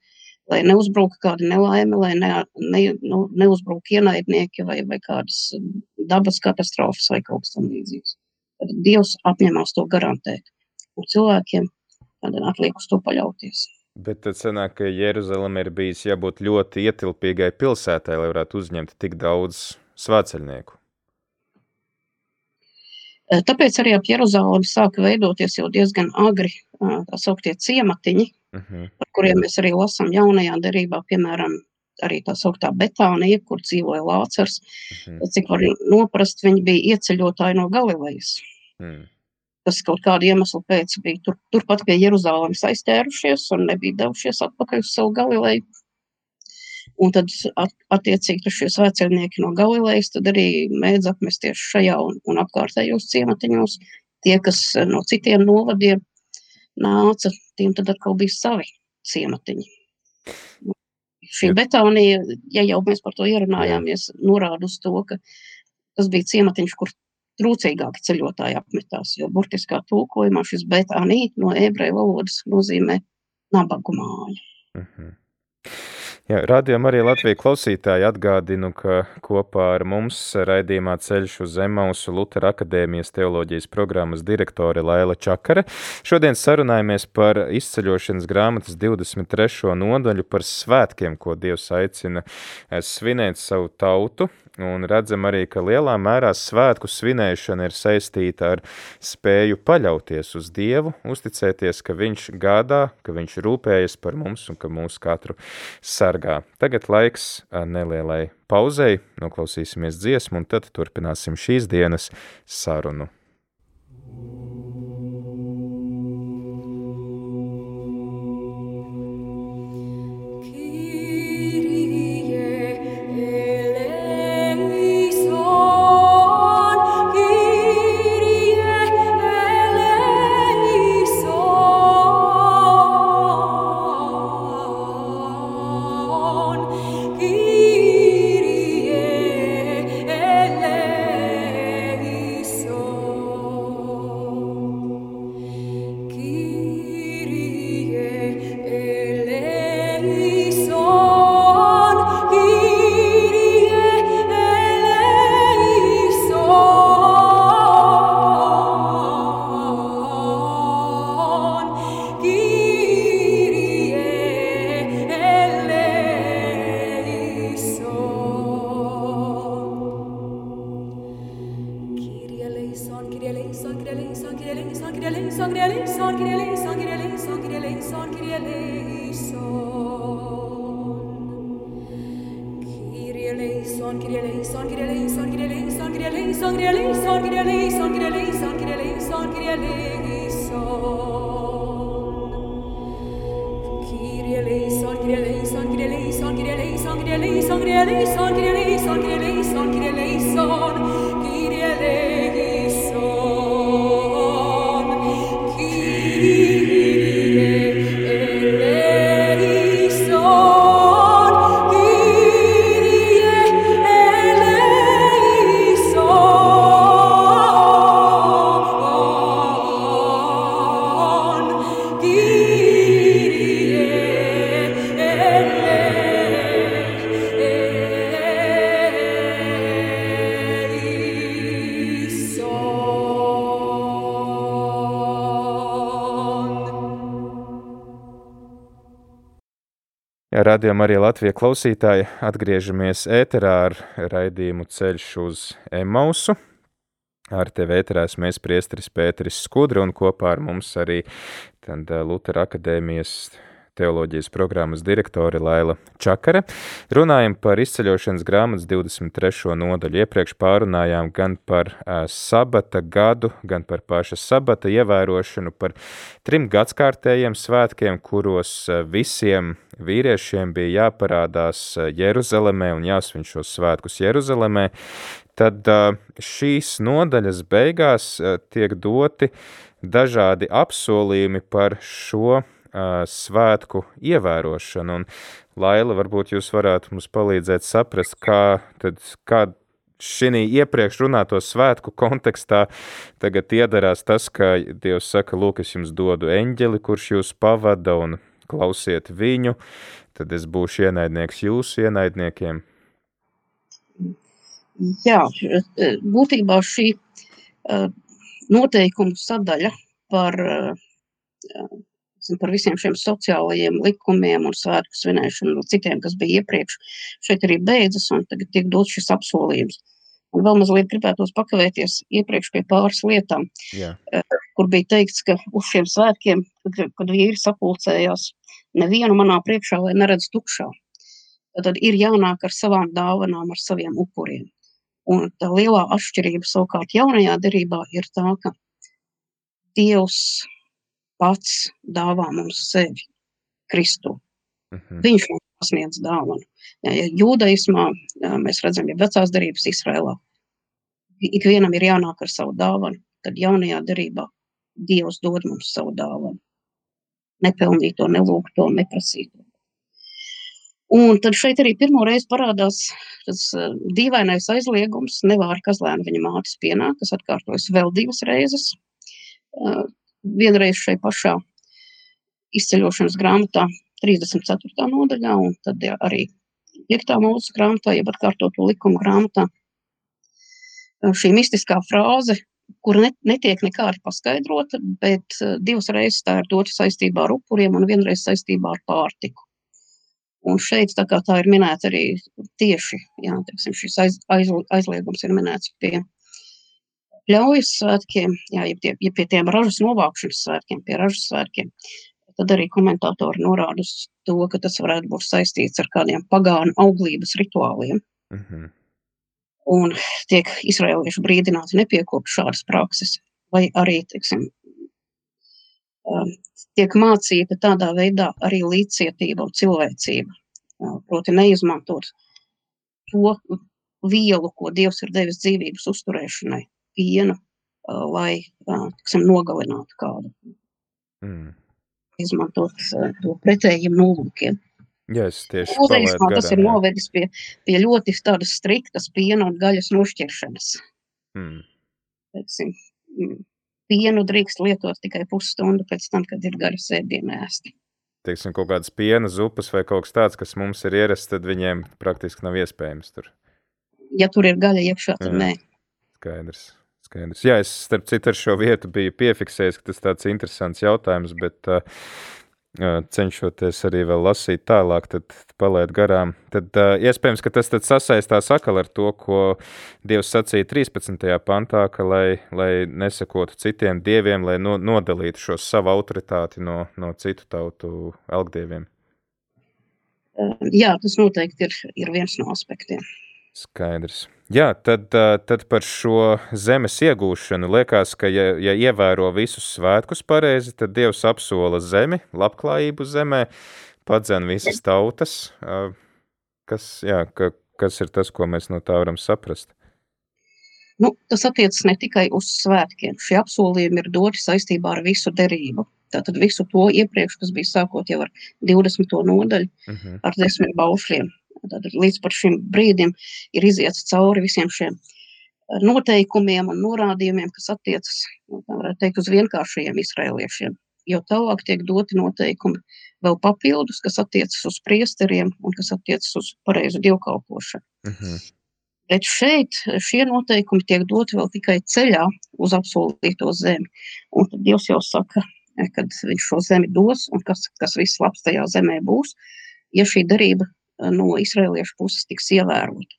Lai neuzbrūk kāda nelaime, lai ne, ne, nu, neuzbrūk ienaidnieki vai, vai kādas dabas katastrofas vai kaut kas tam līdzīgs. Tad Dievs apņemās to garantēt. Un cilvēkiem tad atliek uz to paļauties. Bet tad sanāk, ka Jeruzalem ir bijis jābūt ļoti ietilpīgai pilsētai, lai varētu uzņemt tik daudz svētceļnieku. Tāpēc arī ap Jeruzalemi sāka veidoties jau diezgan agri tā sauktie ciematiņi, uh mhm. -huh. par kuriem mēs arī lasām jaunajā derībā, piemēram, arī tā sauktā Betānija, kur dzīvoja Lācars. Uh mhm. -huh. Cik var noprast, viņi bija ieceļotāji no Galilejas. Uh hmm. -huh kas kaut kādu iemeslu pēc bija tur, turpat pie Jeruzalemes aizķērušies un nebija devušies atpakaļ uz savu Galileju. Un tad, at, attiecīgi, šie svētceļnieki no Galilejas tad arī mēdz apmesties šajā un, un apkārtējos ciematiņos. Tie, kas no citiem novadiem nāca, tiem tad atkal bija savi ciematiņi. Šī Betānija, ja jau mēs par to ierunājāmies, norāda uz to, ka tas bija ciematiņš, kur trūcīgāki ceļotāji apmetās, jo burtiskā tulkojumā šis betānī no ebreju valodas nozīmē nabagu māju. Uh mhm. -huh. Jā, rādījām arī Latviju klausītāji atgādinu, ka kopā ar mums raidījumā ceļš uz Zemausu Lutera akadēmijas teoloģijas programmas direktore Laila Čakare. Šodien sarunājamies par izceļošanas grāmatas 23. nodaļu par svētkiem, ko Dievs aicina svinēt savu tautu, un redzam arī, ka lielā mērā svētku svinēšana ir saistīta ar spēju paļauties uz Dievu, uzticēties, ka Viņš gādā, ka Viņš rūpējas par mums un ka mūs katru sargā. Tagad laiks nelielai pauzei, noklausīsimies dziesmu un tad turpināsim šīs dienas sarunu. Radījām arī Latvijas klausītāji. Atgriežamies ēterā ar raidījumu Ceļš uz Emausu. Ar tevi ēterā mēs priesteris Pēteris Skudra un kopā ar mums arī tad Lutera akadēmijas teoloģijas programmas direktore Laila Čakare. Runājam par izceļošanas grāmatas 23. nodaļu. Iepriekš pārunājām gan par uh, sabata gadu, gan par paša sabata ievērošanu, par trim gadskārtējiem svētkiem, kuros uh, visiem vīriešiem bija jāparādās Jeruzalemē un jāsvin šos svētkus Jeruzalemē. Tad šīs nodaļas beigās tiek doti dažādi apsolījumi par šo svētku ievērošanu. Un, Laila, varbūt jūs varētu mums palīdzēt saprast, kā, tad, kā šī iepriekš runāto svētku kontekstā tagad iedarās tas, ka Dievs saka, lūk, es jums dodu eņģeli, kurš jūs pavada un klausiet viņu, tad es būšu ienaidnieks jūsu ienaidniekiem. Jā, būtībā šī noteikumu sadaļa par uh, par visiem šiem sociālajiem likumiem un svētku svinēšanu un citiem, kas bija iepriekš, šeit arī beidzas un tagad tiek dots šis apsolījums. Un vēl mazliet gribētos pakavēties iepriekš pie pāris lietām, Jā. Eh, kur bija teikts, ka uz šiem svētkiem, kad, kad vīri sapulcējās, nevienu manā priekšā lai neredz tukšā. Tad ir jānāk ar savām dāvanām, ar saviem upuriem. Un tā lielā atšķirība savukārt jaunajā derībā ir tā, ka Dievs pats dāvā mums sevi, Kristu. Uh mhm. -huh. Viņš mums pasniedz dāvanu. Ja, ja jūdaismā ja, mēs redzam, ja vecās derības Izrēlā, ikvienam ir jānāk ar savu dāvanu, tad jaunajā derībā Dievs dod mums savu dāvanu. Nepelnīto, nelūgto, neprasīto. Un tad šeit arī pirmo reizi parādās tas uh, dīvainais aizliegums, nevāra kazlēna viņa mātes pienā, kas atkārtojas vēl divas reizes. Vienreiz šai pašā izceļošanas grāmatā, 34. nodaļā, un tad arī 5. mūsu grāmatā, jeb atkārtoto likumu grāmatā. Šī mistiskā frāze, kur ne, netiek nekādi paskaidrota, bet divas reizes tā ir dota saistībā ar upuriem un vienreiz saistībā ar pārtiku. Un šeit tā, tā ir minēta arī tieši jā, teiksim, šis aiz, aiz, aizliegums ir minēts pie ļaujas svētkiem, jā, ja, pie, ja pie tiem ražas novākšanas svētkiem, pie ražas svētkiem, tad arī komentātori norāda uz to, ka tas varētu būt saistīts ar kādiem pagānu auglības rituāliem. Uh mhm. -huh. Un tiek izraelieši brīdināti nepiekopt šādas prakses, vai arī, teiksim, um, tiek mācīta tādā veidā arī līdzcietība un cilvēcība. Proti neizmantot to vielu, ko Dievs ir devis dzīvības uzturēšanai, piena, lai tiksim, nogalinātu kādu. Mm. Izmantot to pretējiem nolūkiem. Jā, es tieši Mūsdienībā tas ir novedis pie, pie ļoti tādas striktas piena un gaļas nošķiršanas. Mm. Teiksim, mm, pienu drīkst lietot tikai pusstundu pēc tam, kad ir gaļas ēdiena ēsti. Teiksim, kaut kādas piena zupas vai kaut kas tāds, kas mums ir ierasts, tad viņiem praktiski nav iespējams tur. Ja tur ir gaļa iekšā, tad Jā. nē. Skaidrs. Skaidrs. Jā, es starp citu ar šo vietu biju piefiksējis, ka tas tāds interesants jautājums, bet uh, cenšoties arī vēl lasīt tālāk, tad palaid garām. Tad uh, iespējams, ka tas sasaistās akal ar to, ko Dievs sacīja 13. pantā, ka lai, lai nesakotu citiem dieviem, lai no, nodalītu šo savu autoritāti no, no citu tautu elgdieviem. Jā, tas noteikti ir, ir viens no aspektiem. Skaidrs. Jā, tad, tad par šo zemes iegūšanu liekas, ka, ja, ja ievēro visus svētkus pareizi, tad Dievs apsola zemi, labklājību zemē, padzen visas tautas. Kas, jā, ka, kas ir tas, ko mēs no tā varam saprast? Nu, tas attiecas ne tikai uz svētkiem. Šie apsolījumi ir doti saistībā ar visu derību. Tātad visu to iepriekš, kas bija sākot jau ar 20. nodaļu, uh mhm. -huh. ar desmit baušļiem. Tad līdz šim brīdim ir iziets cauri visiem šiem eh, noteikumiem un norādījumiem, kas attiecas nu, teikt, uz vienkāršajiem izrēliešiem. Jo tālāk tiek doti noteikumi vēl papildus, kas attiecas uz priesteriem un kas attiecas uz pareizu dievkalpošanu. Uh mhm. -huh. Bet šeit šie noteikumi tiek doti vēl tikai ceļā uz apsolīto zemi. Un tad Dievs jau saka, kad viņš šo zemi dos un kas, kas viss labs tajā zemē būs, ja šī darība no izrēliešu puses tiks ievērota.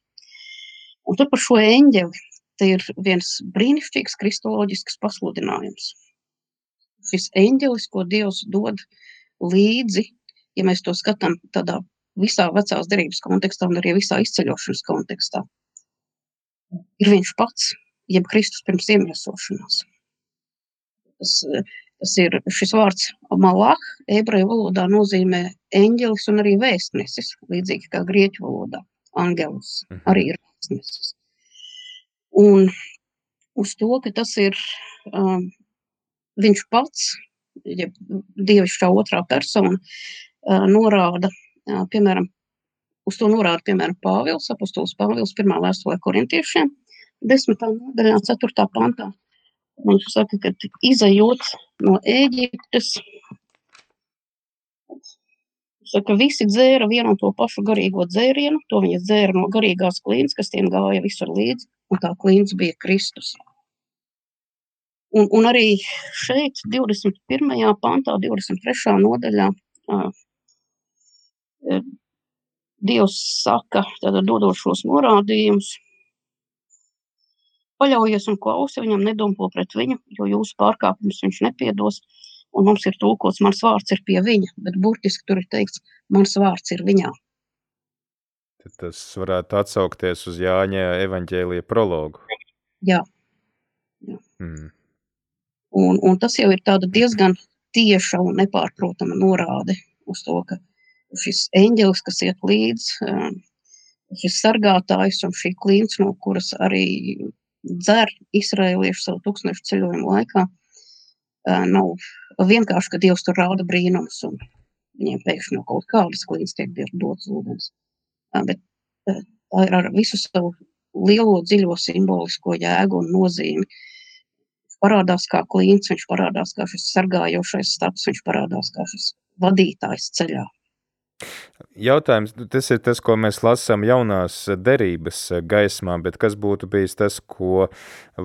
Un tad par šo eņģeli. te ir viens brīnišķīgs kristoloģisks pasludinājums. Šis eņģelis, ko Dievs dod līdzi, ja mēs to skatām tādā visā vecās derības kontekstā un arī visā izceļošanas kontekstā, ir viņš pats, jeb Kristus pirms iemiesošanās. Tas, tas ir šis vārds malach, ebreju valodā nozīmē eņģelis un arī vēstnesis, līdzīgi kā grieķu valodā. Angelus Mhm. arī ir vēstnesis. Un uz to, ka tas ir um, viņš pats, ja dievišķā otrā persona, uh, norāda, uh, piemēram, uz to norāda, piemēram, Pāvils, apostols Pāvils, pirmā vēstulē korintiešiem, desmitā nodaļā, ceturtā pantā. Viņš saka, ka izējot no Ēģiptes, saka, visi dzēra vienu un to pašu garīgo dzērienu, to viņi dzēra no garīgās klīnas, kas tiem gāja visur līdzi, un tā klīns bija Kristus. Un, un arī šeit, 21. pantā, 23. nodaļā, Dievs saka, tātad dodot šos norādījumus, paļaujies un klausi viņam, nedompo pret viņu, jo jūsu pārkāpumus viņš nepiedos. Un mums ir tulkots, mans vārds ir pie viņa, bet burtiski tur ir teikts, mans vārds ir viņā. Tad tas varētu atsaukties uz Jāņa evaņģēlija prologu. Jā. Mm. Un, un tas jau ir diezgan tieša un nepārprotama norāde uz to, ka šis eņģelis, kas iet līdzi, um, šis sargātājs un šī klīns, no kuras arī dzer izrēlieši savu tūkstnešu ceļojumu laikā, nav vienkārši, ka Dievs tur rāda brīnums un viņiem pēkšņi no kaut kādas klīns tiek dots ūdens. Bet tā ir ar visu savu lielo, dziļo simbolisko jēgu un nozīmi parādās kā klīns, viņš parādās kā šis sargājošais stāsts, viņš parādās kā šis vadītājs ceļā. Jautājums, tas ir tas, ko mēs lasām jaunās derības gaismā, bet kas būtu bijis tas, ko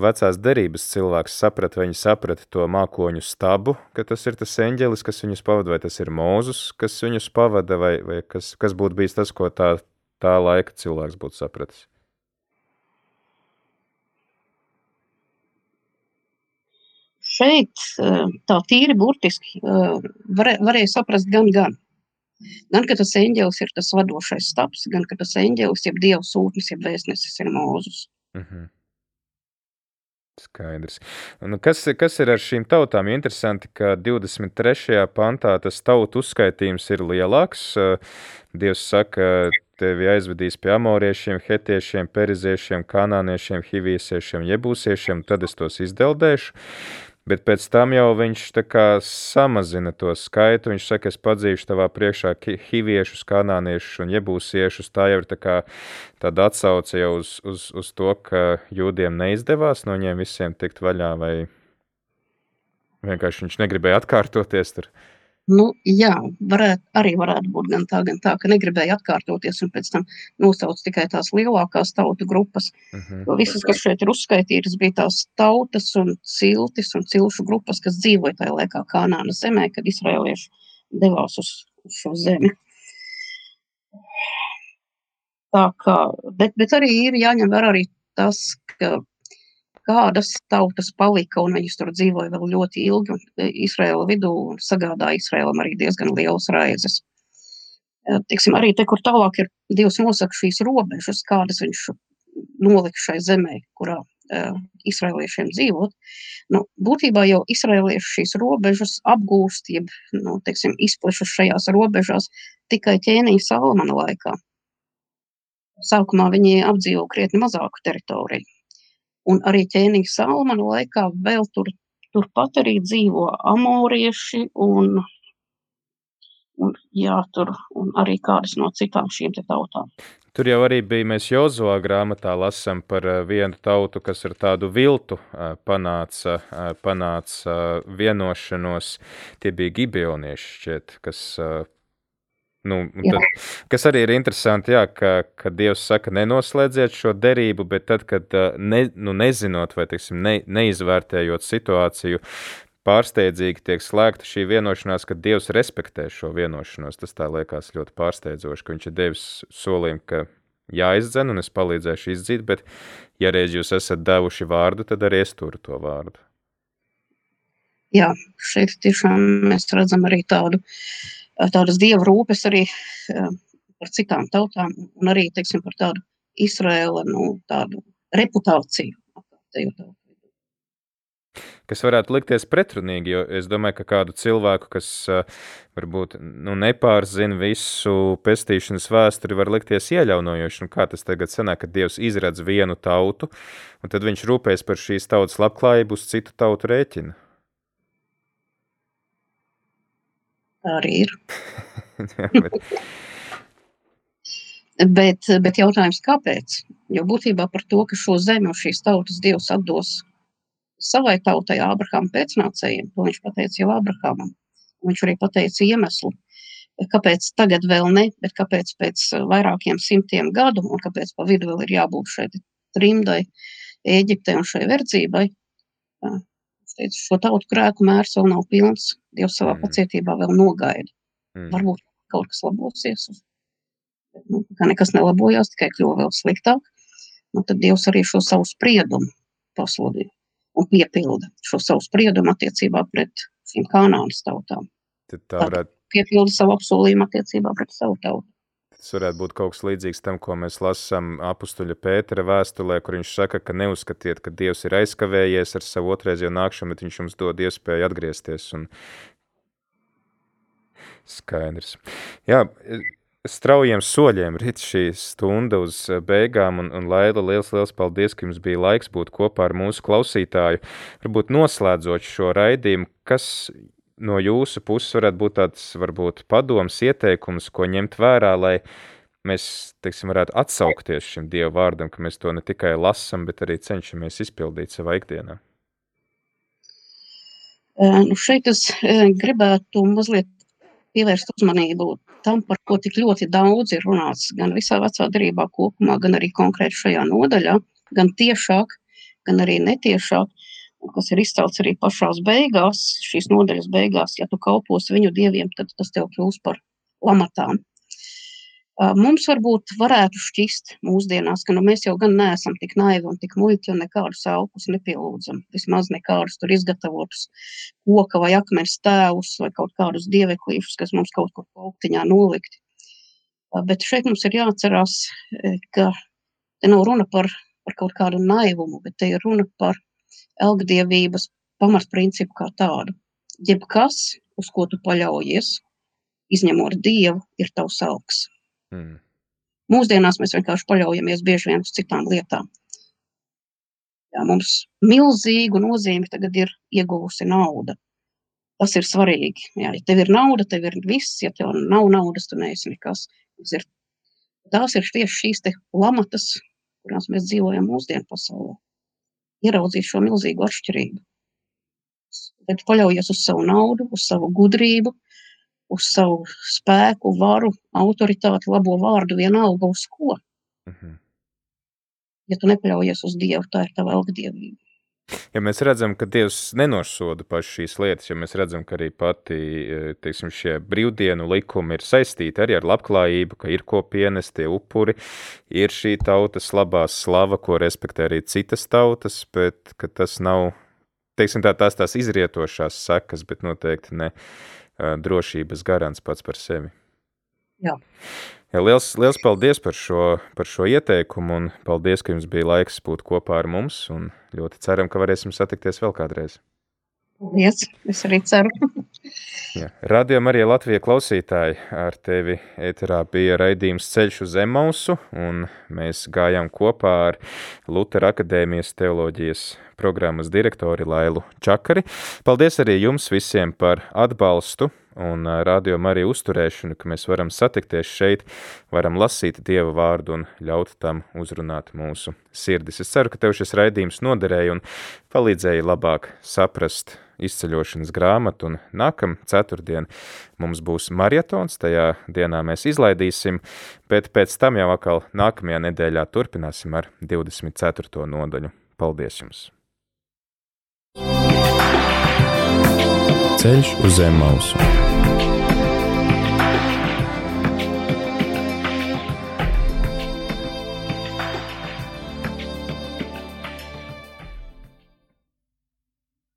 vecās derības cilvēks saprata, viņi saprata to mākoņu stabu, ka tas ir tas eņģelis, kas viņus pavada, vai tas ir Mūzus, kas viņus pavada, vai, vai kas, kas būtu bijis tas, ko tā, tā laika cilvēks būtu sapratis? Šeit eh, tā tīri burtiski eh, varē, varēja saprast gan, gan. Gan, ka tas eņģelis ir tas vadošais stāps, gan, ka tas eņģelis, jeb dieva sūtnis, jeb vēstnesis ir Mūzus. Mm -hmm. Skaidrs. Un kas, kas ir ar šīm tautām? Interesanti, ka 23. pantā tas tautu uzskaitījums ir lielāks. Dievs saka, tevi aizvedīs pie amoriešiem, hetiešiem, periziešiem, kanāniešiem, hiviesiešiem, jebūsiešiem, tad es tos izdeldēšu. Bet pēc tam jau viņš samazina to skaitu. Viņš saka, es padzīšu tavā priekšā hiviešus, kanāniešus un jebūsiešus. Tā jau ir tā kā tāda atsauce jau uz, uz, uz to, ka jūdiem neizdevās no viņiem visiem tikt vaļā, vai vienkārši viņš negribēja atkārtoties tur. Nu, jā, varētu, arī varētu būt gan tā, gan tā, ka negribēja atkārtoties un pēc tam nosauc tikai tās lielākās tautu grupas. Uh -huh. Jo visas, kas šeit ir uzskaitītas, bija tās tautas un ciltis un cilšu grupas, kas dzīvoja tajā laikā Kanāna zemē, kad israelieši devās uz, uz šo zemi. Tā kā, bet, bet arī ir jāņem vērā arī tas, ka kādas tautas palika un viņas tur dzīvoja vēl ļoti ilgi un Izraela vidū sagādāja Izraēlam arī diezgan lielas raizes. Tiksim, arī te, kur tālāk ir Dievs nosaka šīs robežas, kādas viņš nolika šai zemē, kurā uh, izraeliešiem dzīvot. Nu, būtībā jau izraelieši šīs robežas apgūst, jeb nu, teiksim, izplešas šajās robežās tikai ķēniņa Salmana laikā. Sākumā viņi apdzīvo krietni mazāku teritoriju. Un arī ķēniņa Salmana laikā vēl tur, turpat arī dzīvo amorieši un, un, jā, tur, un arī kādas no citām šīm tautām. Tur jau arī bija, mēs Jozoā grāmatā lasām par vienu tautu, kas ar tādu viltu panāca, panāca vienošanos. Tie bija gibionieši šķiet, kas Nu, tad, kas arī ir interesanti, jā, ka, ka Dievs saka, nenoslēdziet šo derību, bet tad, kad ne, nu, nezinot vai teiksim, ne, neizvērtējot situāciju, pārsteidzīgi tiek slēgta šī vienošanās, ka Dievs respektē šo vienošanos. Tas tā liekas ļoti pārsteidzoši, ka viņš ir devis solījumu, ka jāizdzen, un es palīdzēšu izdzīt, bet, ja reiz jūs esat devuši vārdu, tad arī es turu to vārdu. Jā, šeit tiešām mēs redzam arī tādu, tādas dievu rūpes arī par citām tautām, un arī, teiksim, par tādu Izraēla, nu, tādu reputāciju. Kas varētu likties pretrunīgi, jo es domāju, ka kādu cilvēku, kas uh, varbūt nu, nepārzina visu pestīšanas vēsturi, var likties ieļaunojoši. Un kā tas tagad sanāk, kad Dievs izredz vienu tautu, un tad viņš rūpēs par šīs tautas labklājību uz citu tautu rēķinu? Tā arī ir. [LAUGHS] Jā, [LAUGHS] bet... Bet, bet jautājums, kāpēc? Jo būtībā par to, ka šo zemi un šīs tautas dievs atdos savai tautai, Ābrahāma pēcnācējiem, to viņš pateica jau Ābrahamam. Viņš arī pateica iemeslu, kāpēc tagad vēl ne, bet kāpēc pēc vairākiem simtiem gadu un kāpēc pa vidu vēl ir jābūt šai trimdai, Ēģiptei un šai verdzībai. Teicu, šo tautu grēku mērs vēl nav pilns. Dievs savā mm. pacietībā vēl nogaida. Mm. Varbūt kaut kas labosies uz nu, ka nekas nelabojās, tikai kļuva vēl sliktāk, nu, tad Dievs arī šo savu spriedumu pasludina un piepilda šo savu spriedumu attiecībā pret šīm kanānas tautām. Tad tā varētu... Piepilda savu apsolījumu attiecībā pret savu tautu. Tas varētu būt kaut kas līdzīgs tam, ko mēs lasām apustuļa Pētera vēstulē, kur viņš saka, ka neuzskatiet, ka Dievs ir aizkavējies ar savu otrreizējo nākšanu, bet viņš jums dod iespēju atgriezties. Un... Skaidrs. Jā, straujiem soļiem rit šī stunda uz beigām, un, un Laila, liels, liels paldies, ka jums bija laiks būt kopā ar mūsu klausītāju. Varbūt noslēdzot šo raidījumu, kas no jūsu puses varētu būt tāds, varbūt padoms, ieteikums, ko ņemt vērā, lai mēs, teiksim, varētu atsaukties šim Dievu vārdam, ka mēs to ne tikai lasam, bet arī cenšamies izpildīt savā ikdienā? Nu šeit es gribētu mazliet pievērst uzmanību tam, par ko tik ļoti daudz ir runāts gan visā vecā darībā kopumā, gan arī konkrēti šajā nodaļā, gan tiešāk, gan arī netiešāk, kas ir izcelts arī pašās beigās, šīs nodaļas beigās, ja tu kalpos viņu dieviem, tad tas tev kļūs par lamatām. Mums varbūt varētu šķist mūsdienās, ka nu, mēs jau gan neesam tik naivi un tik muļķi un nekādus augus nepielūdzam. Vismaz nekādus tur izgatavotus koka vai akmens tēvus vai kaut kādus dieveklīšus, kas mums kaut kur plauktiņā nolikti. Bet šeit mums ir jāatcerās, ka te nav runa par, par kaut kādu naivumu, bet te ir runa par elgdievības pamatprincipu kā tādu. Jebkas, uz ko tu paļaujies, izņemot dievu, ir tavs augs. Mm. Mūsdienās mēs vienkārši paļaujamies bieži vien uz citām lietām. Jā, mums milzīgu nozīmi tagad ir ieguvusi nauda. Tas ir svarīgi. Jā, ja tev ir nauda, tev ir viss. Ja tev nav naudas, tu neesi nekas. Ir, tās ir tieši šīs lamatas, kurās mēs dzīvojam mūsdienu pasaulē. Ieraudzīt šo milzīgo atšķirību. Bet paļaujies uz savu naudu, uz savu gudrību, uz savu spēku, varu, autoritāti, labo vārdu, vienalga uz ko. Mm -hmm. Ja tu nepaļaujies uz Dievu, tā ir tava algdievība. Ja mēs redzam, ka Dievs nenosoda pašas šīs lietas, ja mēs redzam, ka arī pati e, teiksim, šie brīvdienu likumi ir saistīti arī ar labklājību, ka ir ko pienest tie upuri, ir šī tautas labā slava, ko respektē arī citas tautas, bet tas nav, teiksim tā, tās tās izrietošās sekas, bet noteikti ne drošības garants pats par sevi. Jā. Jā, liels, liels paldies par šo, par šo ieteikumu un paldies, ka jums bija laiks būt kopā ar mums un ļoti ceram, ka varēsim satikties vēl kādreiz. Paldies, es arī ceru. [LAUGHS] Jā. Radio Marija Latvija klausītāji, ar tevi ēterā bija raidījums Ceļš uz Emausu, un mēs gājām kopā ar Lutera akadēmijas teoloģijas programmas direktori Lailu Čakari. Paldies arī jums visiem par atbalstu un rādījumu arī uzturēšanu, ka mēs varam satikties šeit, varam lasīt Dieva vārdu un ļaut tam uzrunāt mūsu sirdis. Es ceru, ka tev šis raidījums noderēja un palīdzēja labāk saprast izceļošanas grāmatu, un nākam ceturtdien mums būs marietons, tajā dienā mēs izlaidīsim, bet pēc tam jau atkal nākamajā nedēļā turpināsim ar 24. nodaļu. Paldies jums! Ceļš o Zé mausu.